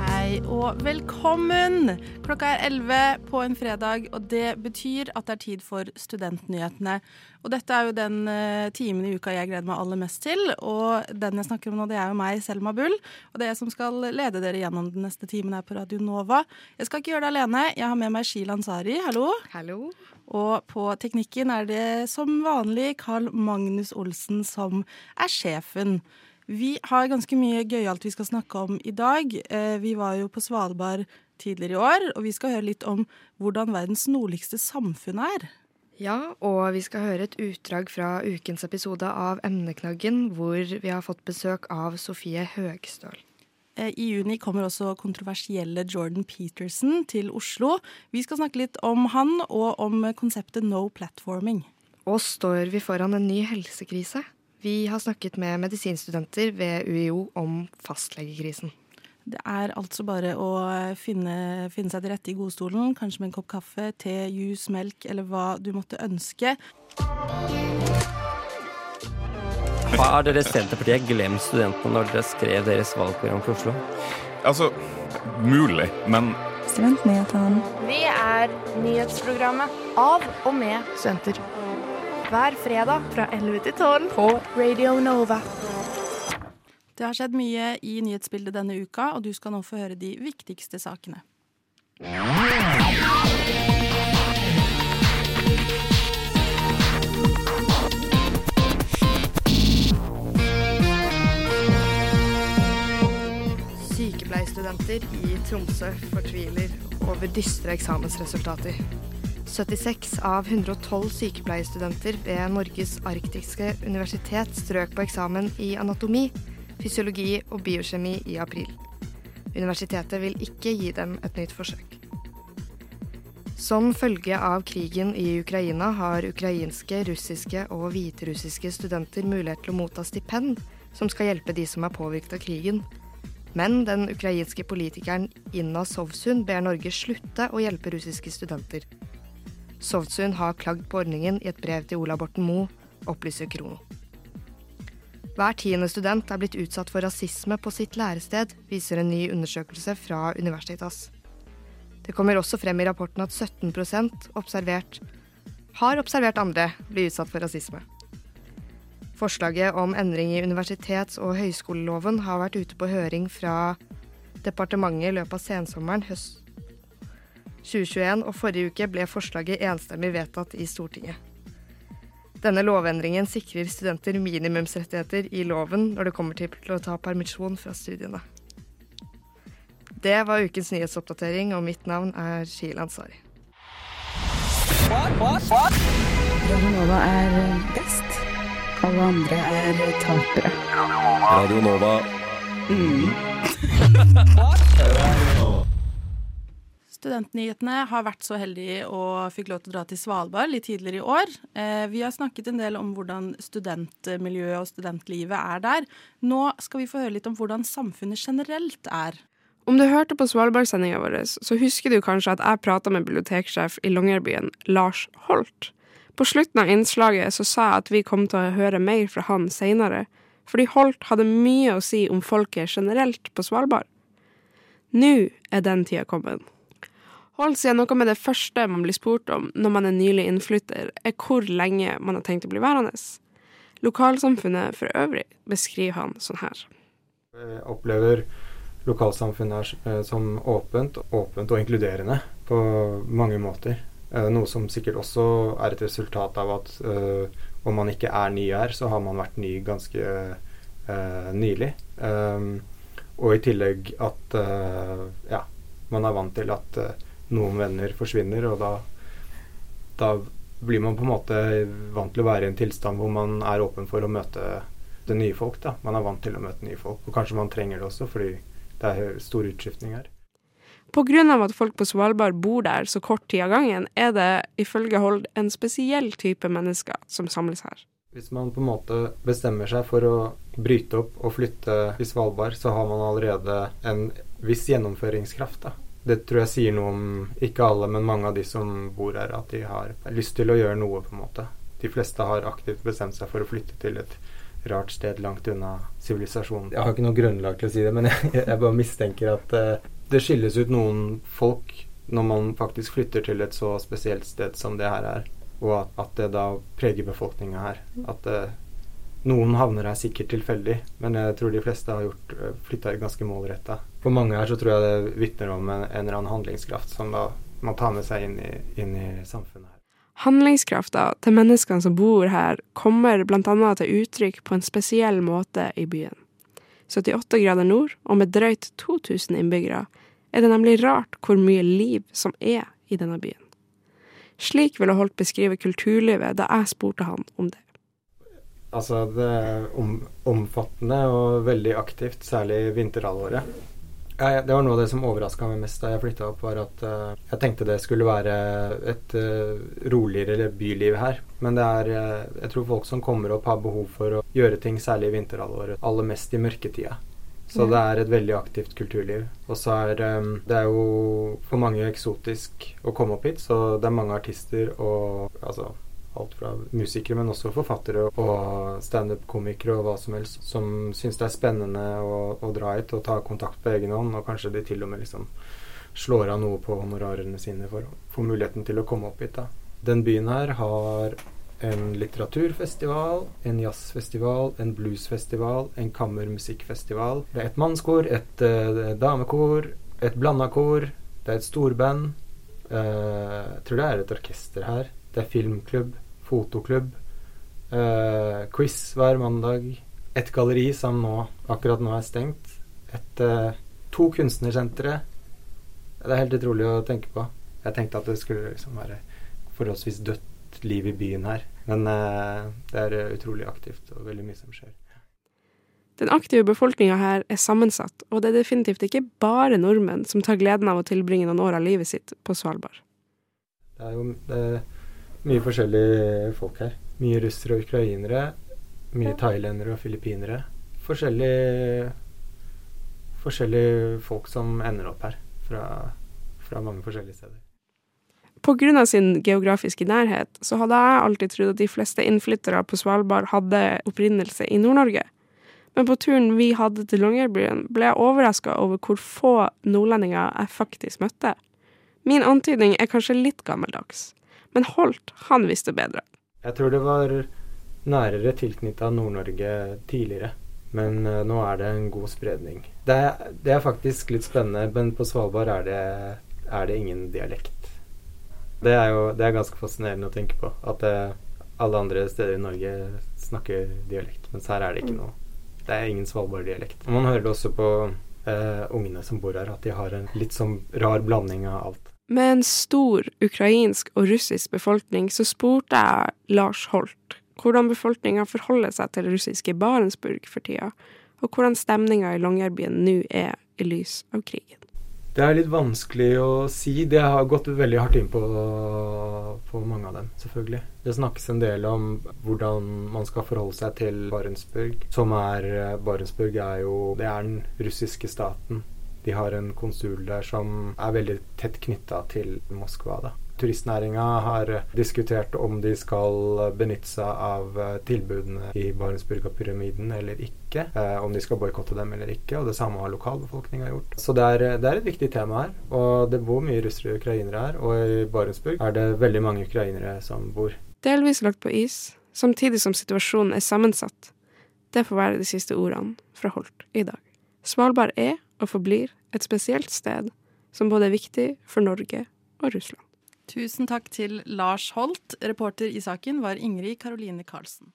Hei og velkommen! Klokka er 11 på en fredag, og det betyr at det er tid for Studentnyhetene. Og dette er jo den eh, timen i uka jeg gleder meg aller mest til. Og den jeg snakker om nå, det er jo meg, Selma Bull. Og det er jeg som skal lede dere gjennom den neste timen her på Radio Nova. Jeg skal ikke gjøre det alene. Jeg har med meg Sheila Ansari. Hallo. Hallo. Og på teknikken er det som vanlig Carl Magnus Olsen som er sjefen. Vi har ganske mye gøyalt vi skal snakke om i dag. Eh, Vi var jo på Svalbard tidligere i år, og vi skal høre litt om hvordan verdens nordligste samfunn er. Ja, og vi skal høre et utdrag fra ukens episode av Emneknaggen, hvor vi har fått besøk av Sofie Høgstøl. Eh, I juni kommer også kontroversielle Jordan Peterson til Oslo. Vi skal snakke litt om han og om konseptet no platforming. Og står vi foran en ny helsekrise? Vi har snakket med medisinstudenter ved UiO om fastlegekrisen. Det er altså bare å finne, finne seg til rette i godstolen, kanskje med en kopp kaffe, te, juice, melk eller hva du måtte ønske. Har dere Senterpartiet glemt studentene når dere skrev deres valgprogram for Oslo? Altså, mulig, men Studentnyhetene. Vi er nyhetsprogrammet av og med studenter. Hver fredag fra 11 til 12 på Radio Nova. Det har skjedd mye i nyhetsbildet denne uka, og du skal nå få høre de viktigste sakene. Sykepleierstudenter i Tromsø fortviler over dystre eksamensresultater. 76 av 112 sykepleierstudenter ved Norges arktiske universitet strøk på eksamen i anatomi, fysiologi og biokjemi i april. Universitetet vil ikke gi dem et nytt forsøk. Som følge av krigen i Ukraina har ukrainske, russiske og hviterussiske studenter mulighet til å motta stipend som skal hjelpe de som er påvirket av krigen. Men den ukrainske politikeren Inna Sovsun ber Norge slutte å hjelpe russiske studenter. Sovsun har klagd på ordningen i et brev til Ola Borten Moe, opplyser Krono. Hver tiende student er blitt utsatt for rasisme på sitt lærested, viser en ny undersøkelse fra Universitas. Det kommer også frem i rapporten at 17 observert, har observert andre bli utsatt for rasisme. Forslaget om endring i universitets- og høyskoleloven har vært ute på høring fra departementet i løpet av sensommeren høst 2021, og forrige uke ble forslaget enstemmig vedtatt i Stortinget. Denne lovendringen sikrer studenter minimumsrettigheter i loven når det kommer til å ta permisjon fra studiene. Det var ukens nyhetsoppdatering, og mitt navn er Shil Ansari. Radio Nova er best. Alle andre er tapere. Radio Nova Studentnyhetene har vært så heldige og fikk lov til å dra til Svalbard litt tidligere i år. Eh, vi har snakket en del om hvordan studentmiljøet og studentlivet er der. Nå skal vi få høre litt om hvordan samfunnet generelt er. Om du hørte på Svalbard-sendinga vår, så husker du kanskje at jeg prata med biblioteksjef i Longyearbyen, Lars Holt. På slutten av innslaget så sa jeg at vi kom til å høre mer fra han seinere, fordi Holt hadde mye å si om folket generelt på Svalbard. Nå er den tida kommet. Holt sier noe med det første man blir spurt om når man er nylig innflytter, er hvor lenge man har tenkt å bli værende. Lokalsamfunnet for øvrig beskriver han sånn her. Jeg opplever lokalsamfunnet her eh, som åpent, åpent og inkluderende på mange måter. Eh, Noe som sikkert også er et resultat av at eh, om man ikke er ny her, så har man vært ny ganske eh, nylig. Og i tillegg at ja, man er vant til at noen venner forsvinner, og da, da blir man på en måte vant til å være i en tilstand hvor man er åpen for å møte det nye folk. da. Man er vant til å møte nye folk, og kanskje man trenger det også fordi det er stor utskiftning her. Av at folk på Svalbard bor der så kort tid av gangen, er det ifølge Hold en spesiell type mennesker som samles her. Hvis man på en måte bestemmer seg for å bryte opp og flytte til Svalbard, så har man allerede en viss gjennomføringskraft. da. Det tror jeg sier noe om ikke alle, men mange av de som bor her, at de har lyst til å gjøre noe, på en måte. de fleste har aktivt bestemt seg for å flytte til et rart sted langt unna sivilisasjonen. Jeg har ikke noe grunnlag til å si det, men jeg, jeg bare mistenker at uh, det skilles ut noen folk når man faktisk flytter til et så spesielt sted som det her er, og at, at det da preger befolkninga her. At uh, noen havner her sikkert tilfeldig, men jeg tror de fleste har gjort uh, flytta ganske målretta. For mange her så tror jeg det vitner om en, en, eller annen handlingskraft som da man tar med seg inn i, inn i samfunnet. her. Handlingskrafta til menneskene som bor her, kommer bl.a. til uttrykk på en spesiell måte i byen. 78 grader nord, og med drøyt 2000 innbyggere, er det nemlig rart hvor mye liv som er i denne byen. Slik ville Holt beskrive kulturlivet da jeg spurte han om det. Altså, det er om, omfattende og veldig aktivt, særlig vinterhalvåret. Jeg, det var noe av det som overraska meg mest da jeg flytta opp, var at uh, jeg tenkte det skulle være et uh, roligere byliv her. Men det er uh, Jeg tror folk som kommer opp, har behov for å gjøre ting, særlig i vinterhalvåret. Aller mest i mørketida. Så det er et veldig aktivt kulturliv. Og så er um, det er jo for mange eksotisk å komme opp hit, så det er mange artister og altså alt fra musikere, men også forfattere og standup-komikere og hva som helst, som syns det er spennende å, å, dra hit og ta kontakt på egen hånd, og kanskje de til og med liksom slår av noe på honorarene sine for å få muligheten til å komme opp hit. da. Den byen her har en litteraturfestival, en jazzfestival, en bluesfestival, en kammermusikkfestival. Det er et mannskor, et uh, damekor, et blanda kor, det er et storband. Uh, jeg tror det er et orkester her. Det er filmklubb, fotoklubb, uh, quiz hver mandag. Et galleri som nå, akkurat nå er stengt. Et, to kunstnersentre. Det er helt utrolig å tenke på. Jeg tenkte at det skulle liksom være forholdsvis dødt liv i byen her. Men uh, det er utrolig aktivt og veldig mye som skjer. Den aktive befolkninga her er sammensatt, og det er definitivt ikke bare nordmenn som tar gleden av å tilbringe noen år av livet sitt på Svalbard. Det er jo det er mye forskjellige folk her. Mye russere og ukrainere. Mye thailendere og filippinere. Forskjellige, forskjellige folk som ender opp her fra, fra mange forskjellige steder. Av sin geografiske nærhet så hadde jeg alltid trodd at de fleste innflyttere på Svalbard hadde opprinnelse i Nord-Norge. Men på turen vi hadde til Longyearbyen, ble jeg overraska over hvor få nordlendinger jeg faktisk møtte. Min antydning er kanskje litt gammeldags, men Holt, han visste bedre. Jeg tror det var nærere tilknytta Nord-Norge tidligere, men uh, nå er det en god spredning. Det er, det er, faktisk litt spennende, men på Svalbard er det, er det ingen dialekt. Det er jo det er ganske fascinerende å tenke på. At det, alle andre steder i Norge snakker dialekt, mens her er det ikke noe. Det er ingen svalbarddialekt. Man hører det også på uh, ungene som bor her, at de har en litt sånn rar blanding av alt. Med en stor ukrainsk og russisk befolkning så spurte jeg Lars Holt hvordan befolkninga forholder seg til russiske Barentsburg for tida, og hvordan stemninga i Longyearbyen nå er i lys av krigen. Det er litt vanskelig å si. Det har gått veldig hardt inn på, på mange av dem, selvfølgelig. Det snakkes en del om hvordan man skal forholde seg til Barentsburg. Som er Barentsburg er jo Det er den russiske staten. De har en konsul der som er veldig tett knytta til Moskva. da. Turistnæringa har diskutert om de skal benytte seg av tilbudene i Barentsburga-pyramiden eller ikke. Eh, om de skal boikotte dem eller ikke. Og det samme har lokalbefolkninga gjort. Så det er, det er, et viktig tema her. Og det bor mye russere og ukrainere her. Og i Barentsburg er det veldig mange ukrainere som bor. Delvis lagt på is, samtidig som situasjonen er sammensatt. Det får være de siste ordene fra Holt i dag. Svalbard er og forblir et spesielt sted som både er viktig for Norge og Russland. Tusen takk til Lars Holt. Reporter i saken var Ingrid Karoline Karlsen.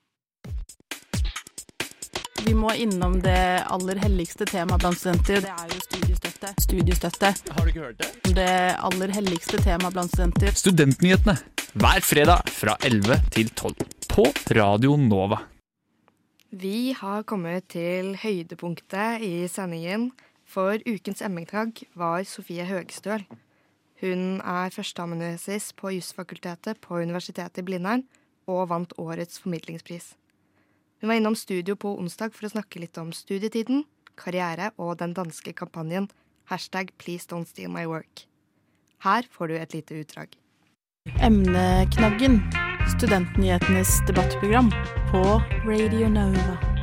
Vi må innom det aller helligste temaet blant studenter. Det er jo studiestøtte. Studiestøtte. Har du ikke hørt det? Det aller helligste temaet blant studenter. Studentnyhetene hver fredag fra 11 til 12 på Radio Nova. Vi har kommet til høydepunktet i sendingen, for ukens emningtagg var Sofie Høgstøl. Hun er førsteamanuensis på Jusfakultetet på Universitetet i Blindern og vant årets formidlingspris. Hun var innom studio på onsdag for å snakke litt om studietiden, karriere og den danske kampanjen hashtag Please Don't Steal My Work. Her får du et lite utdrag. Emneknaggen. Studentnyhetenes debattprogram på Radio Nova.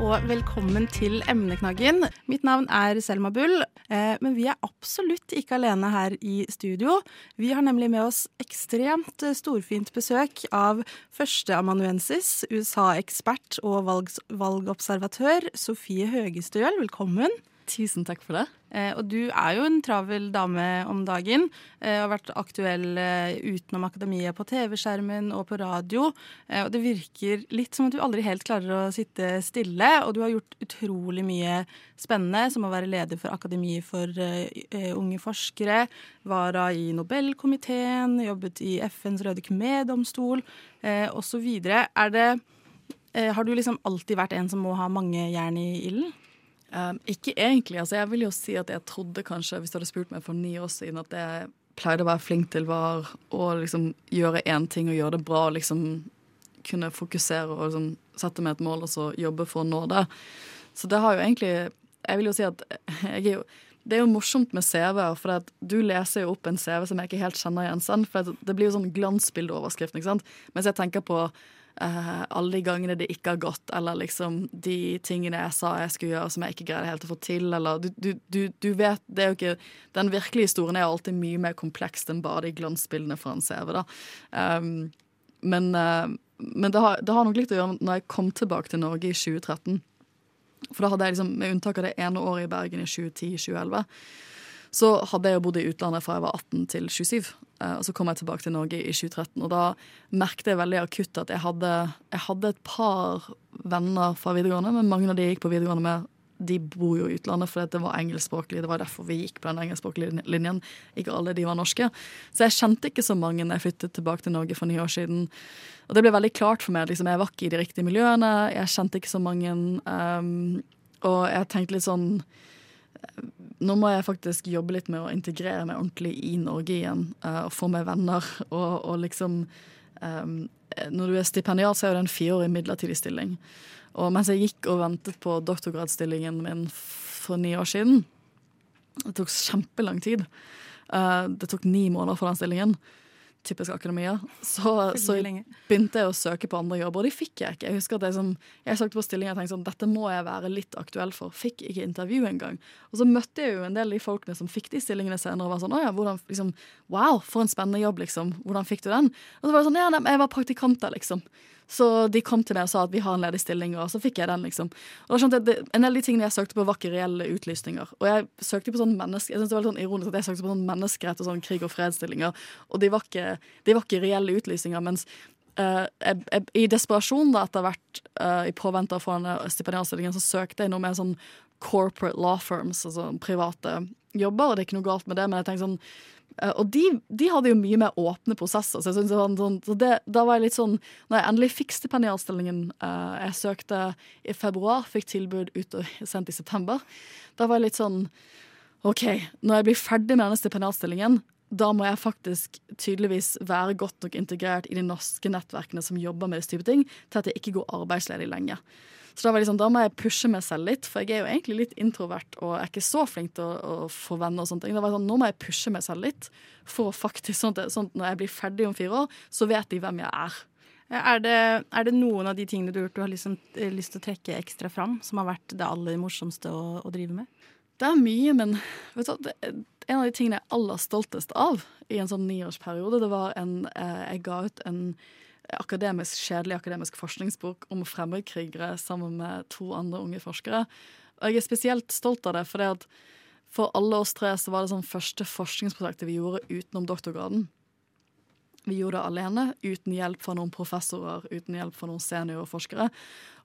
Og velkommen til Emneknaggen. Mitt navn er Selma Bull, eh, men vi er absolutt ikke alene her i studio. Vi har nemlig med oss ekstremt storfint besøk av førsteamanuensis, USA-ekspert og valg valgobservatør Sofie Høgestøl. Velkommen. Tusen takk for det. Eh, og du er jo en travel dame om dagen. Og har vært aktuell eh, utenom akademiet på TV-skjermen og på radio. Eh, og det virker litt som at du aldri helt klarer å sitte stille. Og du har gjort utrolig mye spennende, som å være leder for Akademiet for eh, eh, unge forskere. Vara i Nobelkomiteen, jobbet i FNs røde khmer-domstol eh, osv. Er eh, Har du liksom alltid vært en som må ha mange jern i ilden? Um, ikke egentlig. altså Jeg vil jo si at jeg trodde kanskje, hvis du hadde spurt meg for ni år siden, at jeg pleide å være flink til var å liksom gjøre én ting og gjøre det bra. liksom Kunne fokusere og liksom sette meg et mål og så jobbe for å nå det. Så det har jo egentlig Jeg vil jo si at jeg er jo det er jo morsomt med CV-er, for du leser jo opp en CV som jeg ikke helt kjenner igjen. For det blir jo sånn glansbildeoverskrift. ikke sant? Mens jeg tenker på eh, alle de gangene det ikke har gått, eller liksom de tingene jeg sa jeg skulle gjøre som jeg ikke greide helt å få til, eller du, du, du, du vet Det er jo ikke Den virkelige historien er alltid mye mer kompleks enn bare de glansbildene fra en CV, da. Um, men, uh, men det, har, det har nok litt å gjøre med når jeg kom tilbake til Norge i 2013. For da hadde jeg liksom, med unntak av det ene året i Bergen i 2010-2011, så hadde jeg jo bodd i utlandet fra jeg var 18 til 27. Eh, og så kom jeg tilbake til Norge i 2013, og da merket jeg veldig akutt at jeg hadde, jeg hadde et par venner fra videregående, men mange av de jeg gikk på videregående med, de bor jo i utlandet fordi det var engelskspråklig. Det var derfor vi gikk på den engelskspråklige linjen. Ikke alle de var norske. Så jeg kjente ikke så mange når jeg flyttet tilbake til Norge for ni år siden. Og det ble veldig klart for meg liksom, jeg var ikke i de riktige miljøene. Jeg kjente ikke så mange. Um, og jeg tenkte litt sånn nå må jeg faktisk jobbe litt med å integrere meg ordentlig i Norge igjen. Uh, og få meg venner og, og liksom um, Når du er stipendiat, så er det en fireårig midlertidig stilling. Og mens jeg gikk og ventet på doktorgradsstillingen min for ni år siden Det tok kjempelang tid. Uh, det tok ni måneder for den stillingen typisk akademia, så, så begynte jeg å søke på andre jobber, og de fikk jeg ikke. Jeg husker at jeg, som, jeg søkte på stillinger og tenkte sånn, dette må jeg være litt aktuell for. Fikk ikke intervju engang. Og så møtte jeg jo en del av de folkene som fikk de stillingene senere, og var sånn ja, hvordan, liksom, wow, for en spennende jobb, liksom. Hvordan fikk du den? Og så var det sånn ja, jeg var praktikant der, liksom. Så de kom til meg og sa at vi har en ledig stilling, og så fikk jeg den, liksom. Og da skjønte jeg at En del av de tingene jeg søkte på, var ikke reelle utlysninger. Og jeg søkte på sånn menneske, jeg synes det var litt sånn ironisk at jeg søkte på sånn menneskerett og sånn krig- og fredsstillinger, og de var ikke, de var ikke reelle utlysninger. mens Uh, jeg, jeg, I desperasjon da, etter hvert, uh, i påvente av å få den stipendiatstillingen, så søkte jeg noe med sånn corporate law firms, altså private jobber, og det er ikke noe galt med det, men jeg tenkte sånn Og de, de, hadde jo mye mer åpne prosesser, så, det var sånn, så det, da var jeg litt sånn Når jeg endelig fikk stipendiatstillingen jeg søkte i februar, fikk tilbud ut og sendt i september, da var jeg litt sånn OK, når jeg blir ferdig med denne stipendiatstillingen, da må jeg faktisk tydeligvis være godt nok integrert i de norske nettverkene som jobber med disse type ting, til at jeg ikke går arbeidsledig lenge. Så da, var liksom, da må jeg pushe meg selv litt, for jeg er jo egentlig litt introvert og er ikke så flink til å, å få venner. og sånne ting. Da var jeg sånn, Nå må jeg pushe meg selv litt, for faktisk, sånn at, sånn at når jeg blir ferdig om fire år, så vet de hvem jeg er. Er det, er det noen av de tingene du har gjort du har liksom, lyst til å trekke ekstra fram, som har vært det aller morsomste å, å drive med? Det er mye, men vet du, en av de tingene jeg er aller stoltest av i en sånn niårsperiode, det var en eh, Jeg ga ut en akademisk, kjedelig akademisk forskningsbok om fremmedkrigere sammen med to andre unge forskere. Og jeg er spesielt stolt av det, for det at for alle oss tre så var det sånn første forskningsprosjektet vi gjorde utenom doktorgraden. Vi gjorde det alene, uten hjelp fra noen professorer, uten hjelp fra noen seniorforskere.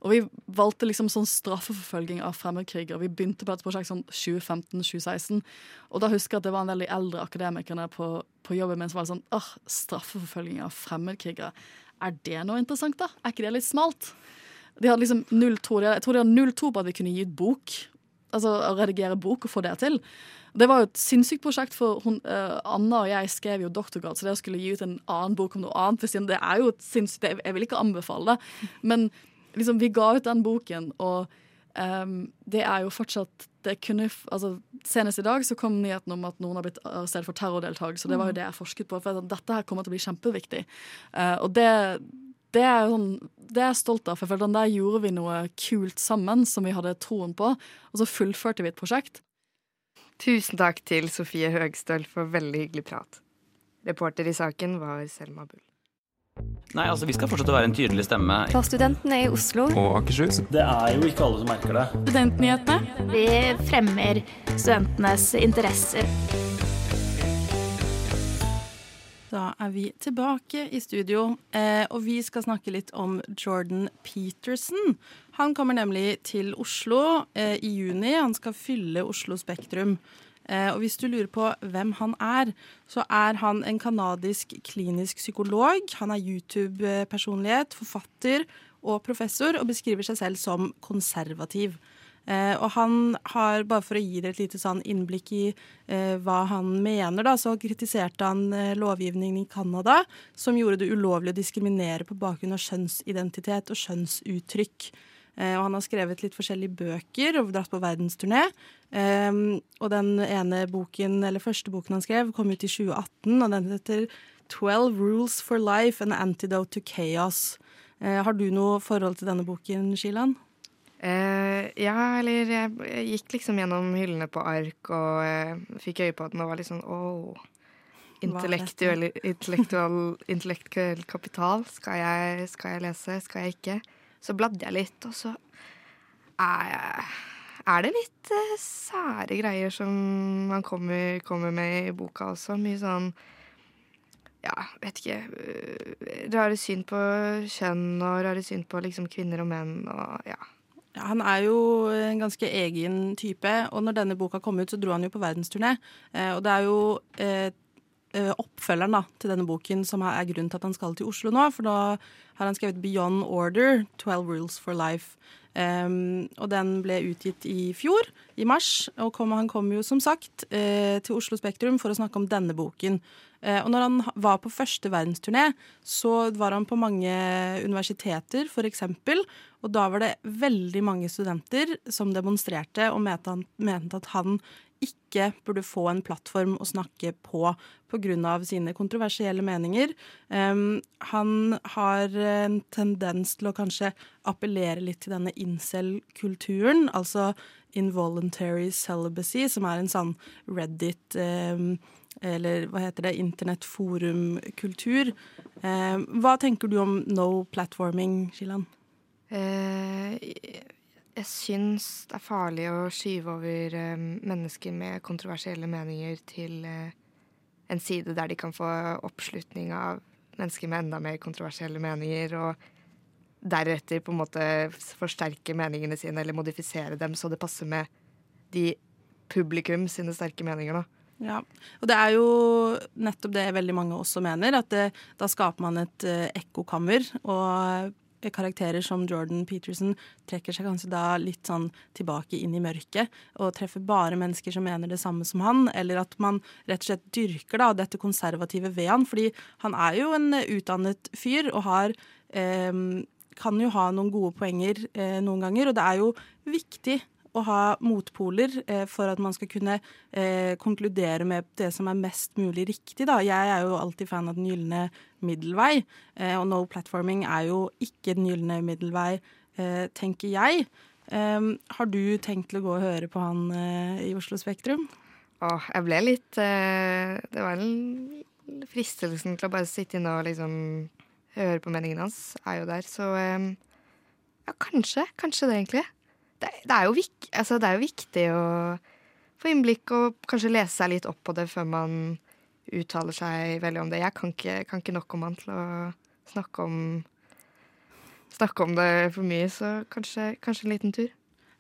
Og vi valgte liksom sånn straffeforfølging av fremmedkrigere. Vi begynte på et prosjekt sånn 2015-2016. Og da husker jeg at det var en del de eldre akademikerne på, på jobben min som var sånn åh, straffeforfølging av fremmedkrigere. Er det noe interessant, da? Er ikke det litt smalt? De hadde liksom 02, jeg tror de hadde 02 på at vi kunne gi ut bok. Altså redigere bok og få det til. Det var jo et sinnssykt prosjekt, for hun, uh, Anna og jeg skrev jo doktorgrad, så det å skulle gi ut en annen bok om noe annet det er jo et sinnssykt Jeg vil ikke anbefale det, men liksom, vi ga ut den boken, og um, det er jo fortsatt det kunne, altså, Senest i dag så kom nyheten om at noen har blitt arrestert for terrordeltakelse. Det var jo det jeg forsket på. for Dette her kommer til å bli kjempeviktig. Uh, og det, det er, sånn, det er jeg stolt av. For der gjorde vi noe kult sammen som vi hadde troen på. Og så fullførte vi et prosjekt. Tusen takk til Sofie Høgstøl for veldig hyggelig prat. Reporter i saken var Selma Bull. Nei, altså Vi skal fortsette å være en tydelig stemme. For studentene i Oslo. Og Akershus. Det er jo ikke alle som merker det. Studentnyhetene. Vi fremmer studentenes interesser. Da er vi tilbake i studio, eh, og vi skal snakke litt om Jordan Peterson. Han kommer nemlig til Oslo eh, i juni. Han skal fylle Oslo Spektrum. Eh, og hvis du lurer på hvem han er, så er han en kanadisk klinisk psykolog. Han er YouTube-personlighet, forfatter og professor, og beskriver seg selv som konservativ. Eh, og han har, bare for å gi dere et lite sånn innblikk i eh, hva han mener, da, så kritiserte han eh, lovgivningen i Canada som gjorde det ulovlig å diskriminere på bakgrunn av kjønnsidentitet og kjønnsuttrykk. Eh, og han har skrevet litt forskjellige bøker og dratt på verdensturné. Um, og den ene boken, eller første boken han skrev, kom ut i 2018, og den heter 'Twelve Rules for Life An Antidote to Chaos'. Uh, har du noe forhold til denne boken, Shilan? Uh, ja, eller jeg gikk liksom gjennom hyllene på ark og uh, fikk øye på den var litt sånn åh Intellektuell, intellektuell, intellektuell kapital. Skal jeg, skal jeg lese? Skal jeg ikke? Så bladde jeg litt, og så er er det litt uh, sære greier som han kommer, kommer, med i boka også. Mye sånn ja, vet ikke uh, Rare syn på kjønn og rare syn på liksom kvinner og menn og ja. ja. Han er jo en ganske egen type, og når denne boka kom ut, så dro han jo på verdensturné. Eh, og det er jo eh, oppfølgeren da, til denne boken som er grunnen til at han skal til Oslo nå. For da har han skrevet 'Beyond Order', 'Twelve Rules for Life'. Um, og den ble utgitt i fjor, i mars. Og kom, han kom jo som sagt uh, til Oslo Spektrum for å snakke om denne boken. Uh, og når han var på første verdensturné, så var han på mange universiteter, f.eks. Og da var det veldig mange studenter som demonstrerte og mente, mente at han ikke burde få en plattform å snakke på pga. sine kontroversielle meninger. Um, han har en tendens til å kanskje appellere litt til denne incel-kulturen, altså involuntary celibacy, som er en sånn Reddit um, eller hva heter det, internettforumkultur. Um, hva tenker du om no platforming, Shilan? Uh, jeg syns det er farlig å skyve over eh, mennesker med kontroversielle meninger til eh, en side der de kan få oppslutning av mennesker med enda mer kontroversielle meninger, og deretter på en måte forsterke meningene sine eller modifisere dem så det passer med de publikum sine sterke meninger. da. Ja, og det er jo nettopp det veldig mange også mener, at det, da skaper man et uh, ekkokammer. Og karakterer som Jordan Peterson trekker seg kanskje da litt sånn tilbake inn i mørket og treffer bare mennesker som mener det samme som han, eller at man rett og slett dyrker da dette konservative ved han, fordi han er jo en utdannet fyr og har eh, kan jo ha noen gode poenger eh, noen ganger, og det er jo viktig å ha motpoler eh, for at man skal kunne eh, konkludere med det som er mest mulig riktig. Da. Jeg er jo alltid fan av den gylne middelvei, eh, og no platforming er jo ikke den gylne middelvei, tenker jeg. Eh, har du tenkt til å gå og høre på han i Oslo Spektrum? Åh, jeg ble litt Det var en fristelsen til å bare sitte inne og liksom høre på meningen hans, er jo der. Så ja, kanskje. Kanskje det, egentlig det, det, er vik, altså, det, er jo viktig å få innblikk og kanskje lese seg litt opp på det før man uttaler seg veldig om det. Jeg kan ikke, kan ikke nok om han til å snakke om, snakke om det for mye, så kanskje, kanskje en liten tur.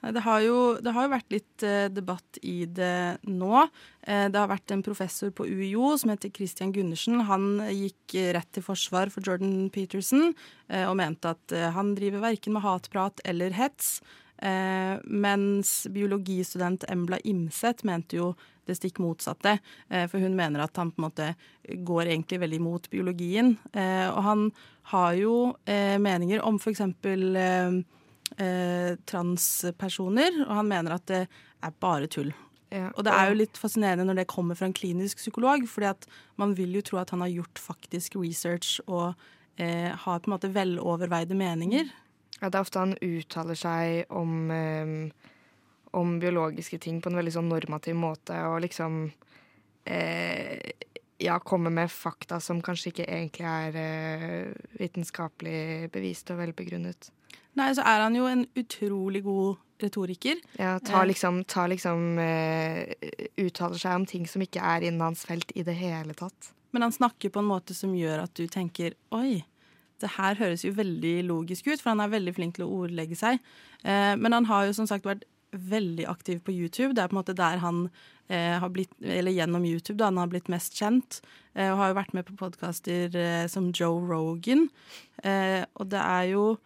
Det har, jo, det har jo vært litt eh, debatt i det nå. Eh, det har vært en professor på UiO som heter Christian Gundersen. Han gikk rett til forsvar for Jordan Peterson eh, og mente at han driver verken med hatprat eller hets. Eh, mens biologistudent Embla Imset mente jo det stikk motsatte. Eh, for hun mener at han på en måte går egentlig veldig mot biologien. Eh, og han har jo eh, meninger om f.eks. Eh, eh, transpersoner, og han mener at det er bare tull. Ja, og det er jo litt fascinerende når det kommer fra en klinisk psykolog, fordi at man vil jo tro at han har gjort faktisk research og eh, har på en måte veloverveide meninger. Ja, det er ofte han uttaler seg om, eh, om biologiske ting på en veldig sånn normativ måte, og liksom eh, ja, komme med fakta som kanskje ikke egentlig er eh, vitenskapelig bevist og velbegrunnet. Nei, så er han jo en utrolig god retoriker. Ja, tar liksom, tar liksom eh, Uttaler seg om ting som ikke er innen hans felt i det hele tatt. Men han snakker på en måte som gjør at du tenker oi, det her høres jo veldig logisk ut, for han er veldig flink til å ordlegge seg. Eh, men han har jo som sagt vært veldig aktiv på YouTube. Det er på en måte der han eh, har blitt Eller gjennom YouTube, da han har blitt mest kjent. Eh, og har jo vært med på podkaster eh, som Joe Rogan. Eh, og det er jo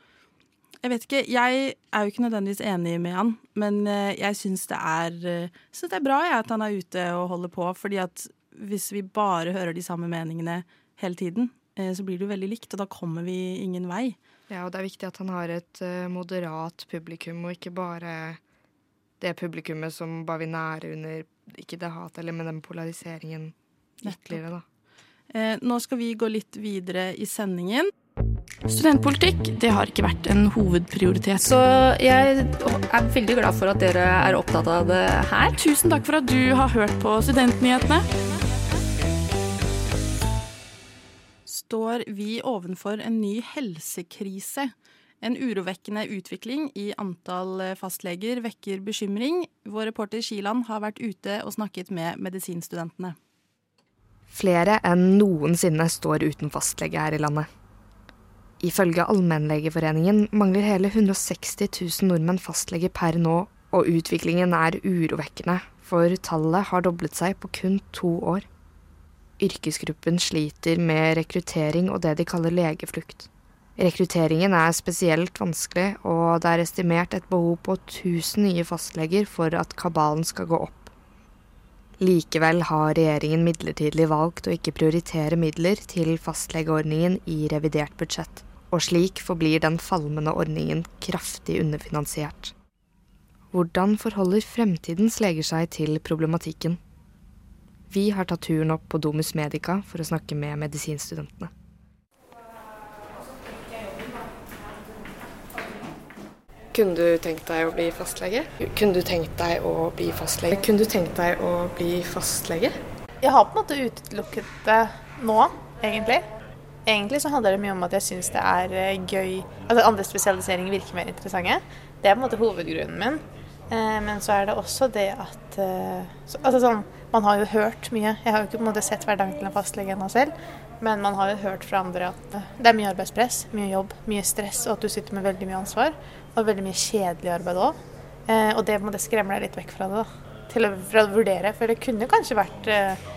Jeg vet ikke, jeg er jo ikke nødvendigvis enig med han, men eh, jeg syns det er Så det er bra jeg, at han er ute og holder på, fordi at hvis vi bare hører de samme meningene hele tiden, så blir det jo veldig likt, og da kommer vi ingen vei. Ja, og det er viktig at han har et moderat publikum, og ikke bare det publikummet som bare vil nære under ikke det hatet, eller med den polariseringen ytterligere, da. Eh, nå skal vi gå litt videre i sendingen. Studentpolitikk det har ikke vært en hovedprioritet. Så jeg er veldig glad for at dere er opptatt av det her. Tusen takk for at du har hørt på Studentnyhetene. Står vi ovenfor en ny helsekrise? En urovekkende utvikling i antall fastleger vekker bekymring. Vår reporter Kiland har vært ute og snakket med medisinstudentene. Flere enn noensinne står uten fastlege her i landet. Ifølge Allmennlegeforeningen mangler hele 160 000 nordmenn fastlege per nå, og utviklingen er urovekkende, for tallet har doblet seg på kun to år. Yrkesgruppen sliter med rekruttering og det de kaller legeflukt. Rekrutteringen er spesielt vanskelig, og det er estimert et behov på 1000 nye fastleger for at kabalen skal gå opp. Likevel har regjeringen midlertidig valgt å ikke prioritere midler til fastlegeordningen i revidert budsjett, og slik forblir den falmende ordningen kraftig underfinansiert. Hvordan forholder fremtidens leger seg til problematikken? Vi har tatt turen opp på Domus Medica for å snakke med medisinstudentene. Kunne du tenkt deg å bli fastlege? Kunne du tenkt deg å bli fastlege? Kunne du tenkt deg å bli fastlege? Jeg har på en måte utelukket det nå, egentlig. Egentlig så handler det mye om at jeg syns det er eh, gøy Altså andre spesialiseringer virker mer interessante. Det er på en måte hovedgrunnen min. Eh, men så er det også det at eh, Altså sånn Man har jo hørt mye. Jeg har jo ikke på en måte sett hverdagen til en fastlege ennå selv. Men man har jo hørt fra andre at det er mye arbeidspress, mye jobb, mye stress, og at du sitter med veldig mye ansvar. Og veldig mye kjedelig arbeid òg. Eh, og det, det skremme deg litt vekk fra det. da. Til å, fra å vurdere. For det kunne kanskje vært eh,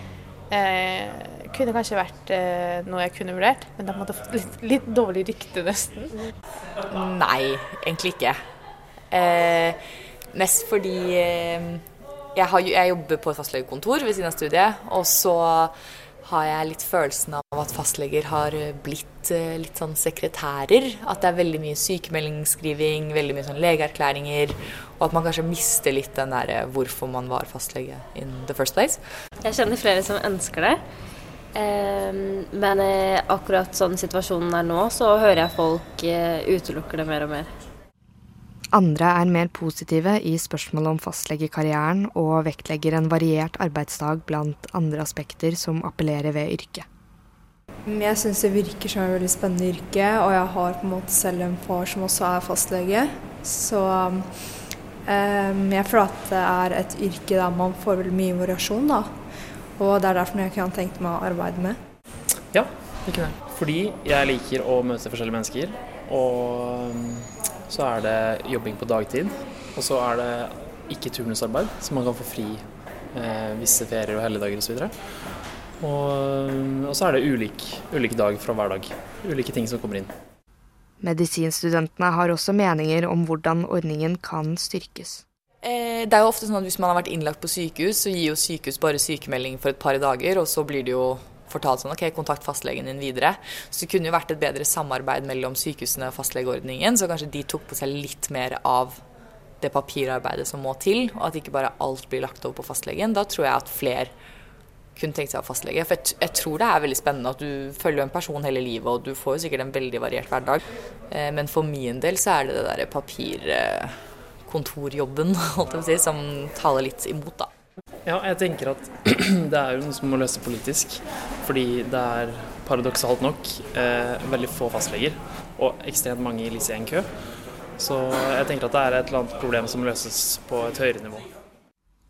eh, kunne kanskje vært eh, noe jeg kunne vurdert, men da måtte jeg fått litt, litt dårlig rykte, nesten. Nei, egentlig ikke. Eh, mest fordi eh, jeg, har, jeg, jobber på et fastlegekontor ved siden av studiet, og så har jeg litt følelsen av at fastleger har blitt litt sånn sekretærer. At det er veldig mye sykemeldingsskriving, veldig mye sånn legeerklæringer. Og at man kanskje mister litt den der hvorfor man var fastlege in the first place. Jeg kjenner flere som ønsker det. Men akkurat sånn situasjonen er nå, så hører jeg folk utelukker det mer og mer. Andre er mer positive i spørsmålet om fastlegekarrieren og vektlegger en variert arbeidsdag blant andre aspekter som appellerer ved yrket. Jeg syns det virker som et veldig spennende yrke, og jeg har på en måte selv en far som også er fastlege. Så um, jeg føler at det er et yrke der man får veldig mye variasjon, da. Og det er derfor jeg kan tenkt meg å arbeide med. Ja, det kunne. Fordi jeg liker å møte forskjellige mennesker. Og så er det jobbing på dagtid. Og så er det ikke turnusarbeid, så man kan få fri eh, visse ferier og helligdager osv. Og, og så er det ulik, ulik dag fra hver dag. Ulike ting som kommer inn. Medisinstudentene har også meninger om hvordan ordningen kan styrkes. Eh, det er jo ofte sånn at Hvis man har vært innlagt på sykehus, så gir jo sykehus bare sykemelding for et par dager, og så blir det jo fortalt sånn OK, kontakt fastlegen din videre. Så det kunne jo vært et bedre samarbeid mellom sykehusene og fastlegeordningen, så kanskje de tok på seg litt mer av det papirarbeidet som må til, og at ikke bare alt blir lagt over på fastlegen. Da tror jeg at flere kunne tenkt seg å ha fastlege. For jeg, jeg, tror det er veldig spennende at du følger en person hele livet, og du får jo sikkert en veldig variert hverdag. Eh, men for min del så er det det derre papirkontorjobben, holdt jeg på å si, som taler litt imot, da. Ja, jeg tenker at det er jo noe som må løses politisk. Fordi det er paradoksalt nok eh, veldig få fastleger, og ekstremt mange i LIS1-kø. Så jeg tenker at det er et eller annet problem som løses på et høyere nivå.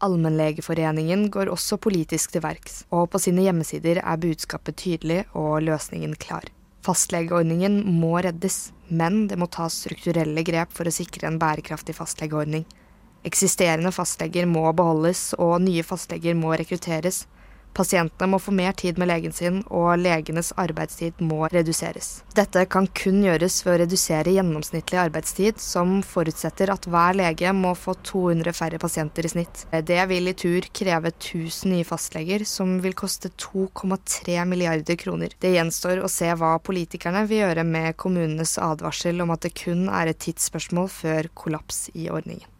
Allmennlegeforeningen går også politisk til verks, og på sine hjemmesider er budskapet tydelig og løsningen klar. Fastlegeordningen må reddes, men det må tas strukturelle grep for å sikre en bærekraftig fastlegeordning. Eksisterende fastleger må beholdes, og nye fastleger må rekrutteres. Pasientene må få mer tid med legen sin, og legenes arbeidstid må reduseres. Dette kan kun gjøres ved å redusere gjennomsnittlig arbeidstid, som forutsetter at hver lege må få 200 færre pasienter i snitt. Det vil i tur kreve 1000 nye fastleger, som vil koste 2,3 milliarder kroner. Det gjenstår å se hva politikerne vil gjøre med kommunenes advarsel om at det kun er et tidsspørsmål før kollaps i ordningen.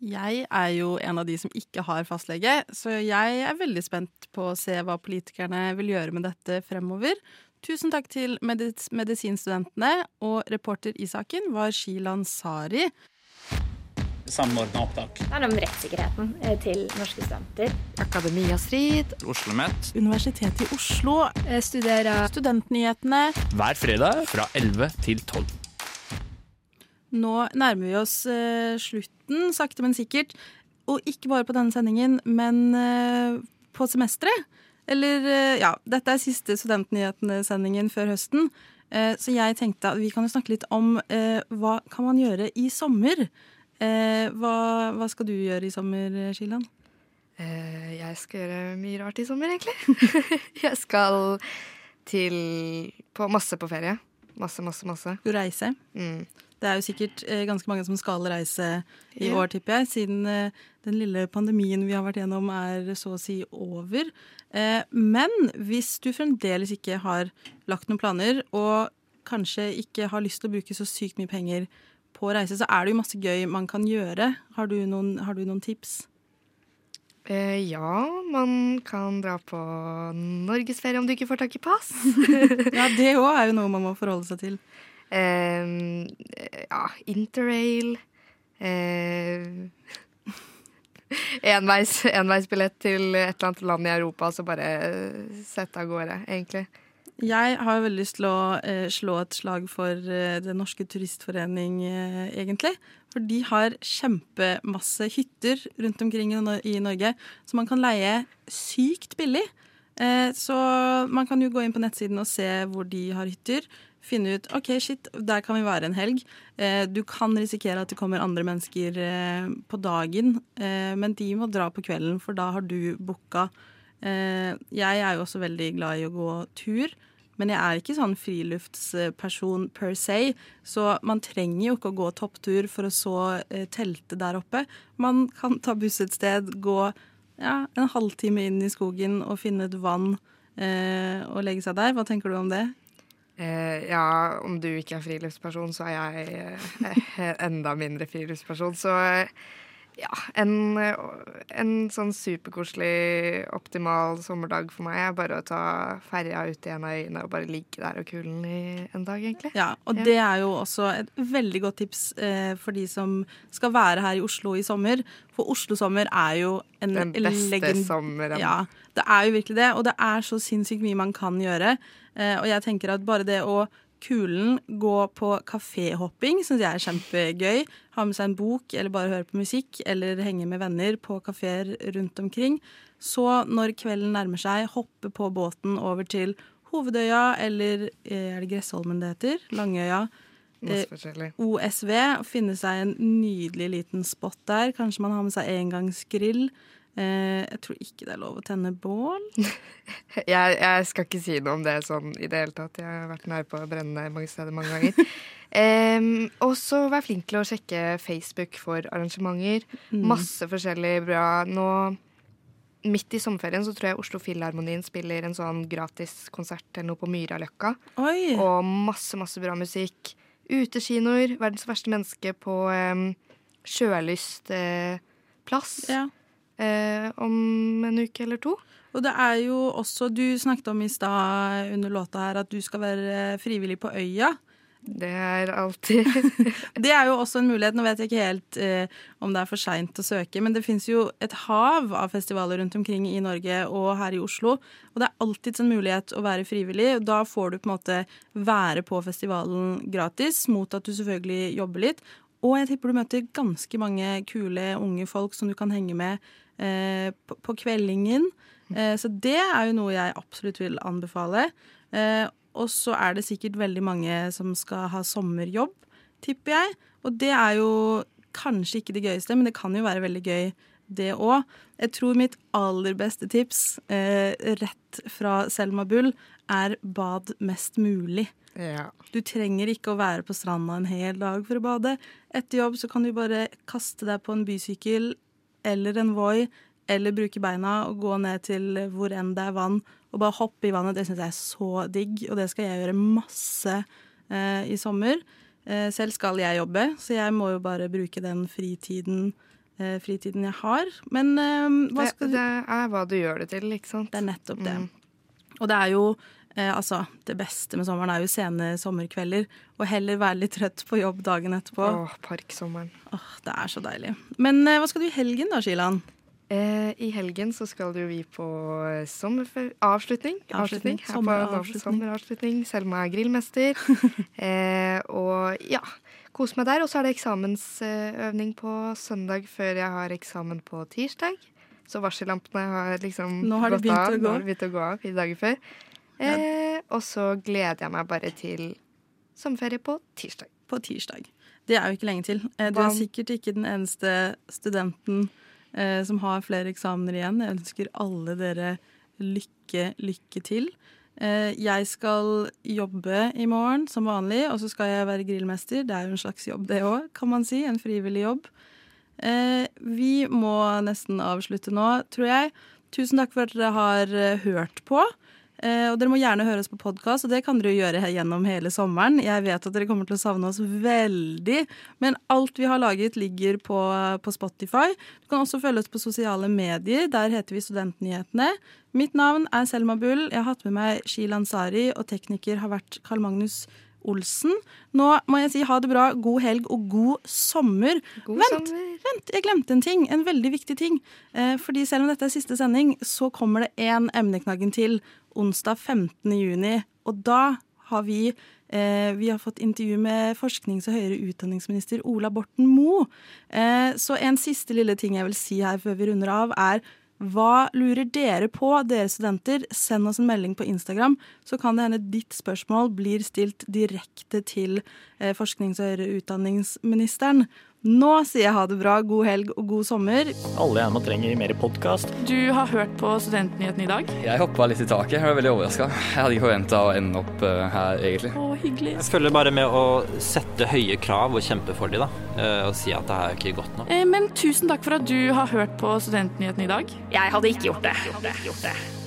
Jeg er jo en av de som ikke har fastlege, så jeg er veldig spent på å se hva politikerne vil gjøre med dette fremover. Tusen takk til medis medisinstudentene, og reporter i saken var Shilan Sari. Samordna opptak. Det er om rettssikkerheten eh, til norske studenter. Akademia Strid. Oslo OsloMet. Universitetet i Oslo. Jeg studerer Studentnyhetene. Hver fredag fra 11 til 12. Nå nærmer vi oss uh, slutten, sakte, men sikkert. Og ikke bare på denne sendingen, men uh, på semesteret. Eller uh, ja, dette er siste Studentnyhetene-sendingen før høsten. så jeg tenkte at vi kan jo snakke litt om hva kan man gjøre i sommer. Hva, hva, skal du gjøre i sommer, Shilan? jeg skal gjøre mye rart i sommer, egentlig. jeg skal til på masse på ferie. Masse, masse, masse. Du reiser? Mm. Det er jo sikkert eh, ganske mange som skal reise i år, tipper jeg, siden eh, den lille pandemien vi har vært gjennom er så å si over. Eh, men hvis du fremdeles ikke har lagt noen planer, og kanskje ikke har lyst til å bruke så sykt mye penger på å reise, så er det jo masse gøy man kan gjøre. Har du noen, har du noen tips? Ja, man kan dra på norgesferie om du ikke får tak i pass. ja, det òg er jo noe man må forholde seg til. Eh, ja, interrail. Eh, enveis, enveisbillett til et eller annet land i Europa, så bare sette av gårde, egentlig. Jeg har veldig lyst til å eh, slå et slag for eh, Den norske turistforening, eh, egentlig. For de har kjempemasse hytter rundt omkring i Norge som man kan leie sykt billig. Eh, så man kan jo gå inn på nettsiden og se hvor de har hytter finne ut OK, shit, der kan vi være en helg. Eh, du kan risikere at det kommer andre mennesker eh, på dagen, eh, men de må dra på kvelden, for da har du booka. Jeg er jo også veldig glad i å gå tur. Men jeg er ikke sånn friluftsperson per se, så man trenger jo ikke å gå topptur for å så telte der oppe. Man kan ta buss et sted, gå ja, en halvtime inn i skogen og finne et vann og legge seg der. Hva tenker du om det? Eh, ja, om du ikke er friluftsperson, så er jeg eh, enda mindre friluftsperson. Så ja, en, en sånn superkoselig, optimal sommerdag for meg er bare å ta ferja ut i en av øyene og bare ligge der og kulen i en dag, egentlig. Ja, og ja. det er jo også et veldig godt tips eh, for de som skal være her i Oslo i sommer. For Oslo-sommer er jo en Den beste sommeren. Ja, det er jo virkelig det. Og det er så sinnssykt mye man kan gjøre. Eh, og jeg tenker at bare det å kulen gå på kaféhopping syns jeg er kjempegøy. Ha med seg en bok eller bare høre på musikk eller henge med venner på kafeer rundt omkring. Så når kvelden nærmer seg, hoppe på båten over til Hovedøya eller eh, er det Gressholmen det heter? Langøya. Eh, OSV. Finne seg en nydelig liten spot der. Kanskje man har med seg engangsgrill. Eh, jeg tror ikke det er lov å tenne bål. jeg, jeg, skal ikke si noe om det sånn i det hele tatt. Jeg har vært nær på å brenne mange steder mange ganger. um, og så vær flink til å sjekke Facebook for arrangementer. Mm. Masse forskjellig bra. Nå midt i sommerferien så tror jeg Oslo Filharmonien spiller en sånn gratiskonsert eller noe på Myraløkka. Oi. Og masse, masse bra musikk. Utekinoer. Verdens verste menneske på um, Sjølyst eh, plass. Eh, om en uke eller to. Og det er jo også Du snakket om i stad under låta her at du skal være frivillig på øya. Det er alltid Det er jo også en mulighet. Nå vet jeg ikke helt eh, om det er for seint å søke, men det fins jo et hav av festivaler rundt omkring i Norge og her i Oslo. Og det er alltids en mulighet å være frivillig. og Da får du på en måte være på festivalen gratis, mot at du selvfølgelig jobber litt. Og jeg tipper du møter ganske mange kule unge folk som du kan henge med eh, på, på kveldingen. Eh, så det er jo noe jeg absolutt vil anbefale. Eh, og så er det sikkert veldig mange som skal ha sommerjobb, tipper jeg. Og det er jo kanskje ikke det gøyeste, men det kan jo være veldig gøy, det òg. Jeg tror mitt aller beste tips, eh, rett fra Selma Bull, er bad mest mulig. Ja. Du trenger ikke å være på stranda en hel dag for å bade. Etter jobb så kan du bare kaste deg på en bysykkel eller en Voi, eller bruke beina og gå ned til hvor enn det er vann, og bare hoppe i vannet. Det syns jeg er så digg, og det skal jeg gjøre masse eh, i sommer. Eh, selv skal jeg jobbe, så jeg må jo bare bruke den fritiden, eh, fritiden jeg har. Men eh, hva det, skal du det er hva du gjør det til, ikke sant? Det er nettopp det. Og det er jo eh, altså, det beste med sommeren er jo sene sommerkvelder. Og heller være litt trøtt på jobb dagen etterpå. Åh, parksommeren. Åh, det er så deilig. Men eh, hva skal du i helgen da, Shilan? Eh, I helgen så skal jo vi på sommerfer... Avslutning. Avslutning. På Sommeravslutning. Sommeravslutning. Selma er grillmester. eh, og ja, kose meg der. Og så er det eksamensøvning på søndag før jeg har eksamen på tirsdag. Så varsellampene har liksom Nå har de gått begynt av. å gå. Nå har de begynt å gå av fire dager før. Eh, og så gleder jeg meg bare til sommerferie på tirsdag. På tirsdag. Det er jo ikke lenge til. Eh, Du er sikkert ikke den eneste studenten eh, som har flere eksamener igjen. Jeg ønsker alle dere lykke, lykke til. Eh, jeg skal jobbe i morgen som vanlig, og så skal jeg være grillmester. Det er jo en slags jobb, det òg, kan man si. En frivillig jobb. Eh, vi må nesten avslutte nå, tror jeg. Tusen takk for at dere har eh, hørt på. Eh, og dere må gjerne høre oss på podkast, og det kan dere gjøre gjennom hele sommeren. Jeg vet at dere kommer til å savne oss veldig, men alt vi har laget, ligger på, på Spotify. Du kan også følge oss på sosiale medier. Der heter vi Studentnyhetene. Mitt navn er Selma Bull. Jeg har hatt med meg Shil Ansari, og tekniker har vært Karl Magnus Olsen. Nå må jeg si ha det bra, god helg og god sommer. God vent, vent, jeg glemte en ting. En veldig viktig ting. Eh, fordi selv om dette er siste sending, så kommer det én emneknaggen til onsdag 15. juni. Og da har vi eh, vi har fått intervju med forsknings- og høyere utdanningsminister Ola Borten Moe. Eh, så en siste lille ting jeg vil si her før vi runder av, er hva lurer dere på, dere studenter? Send oss en melding på Instagram, så kan det hende ditt spørsmål blir stilt direkte til eh, forsknings- og høyere utdanningsministeren. Nå sier jeg ha det bra, god helg og god sommer. Alle gjerne trenger mer podkast. Du har hørt på Studentnyhetene i dag? Jeg hoppa litt i taket. Jeg var veldig overraska. Jeg hadde ikke forventa å ende opp eh, her, egentlig. Å, hyggelig. Jeg følger bare med å sette høye krav og kjempe for de, da. Eh, Og si at det her er ikke godt nok. Eh, Men tusen takk for at du har hørt på Studentnyhetene i dag. Jeg hadde ikke gjort det. Jeg hadde ikke Gjort det.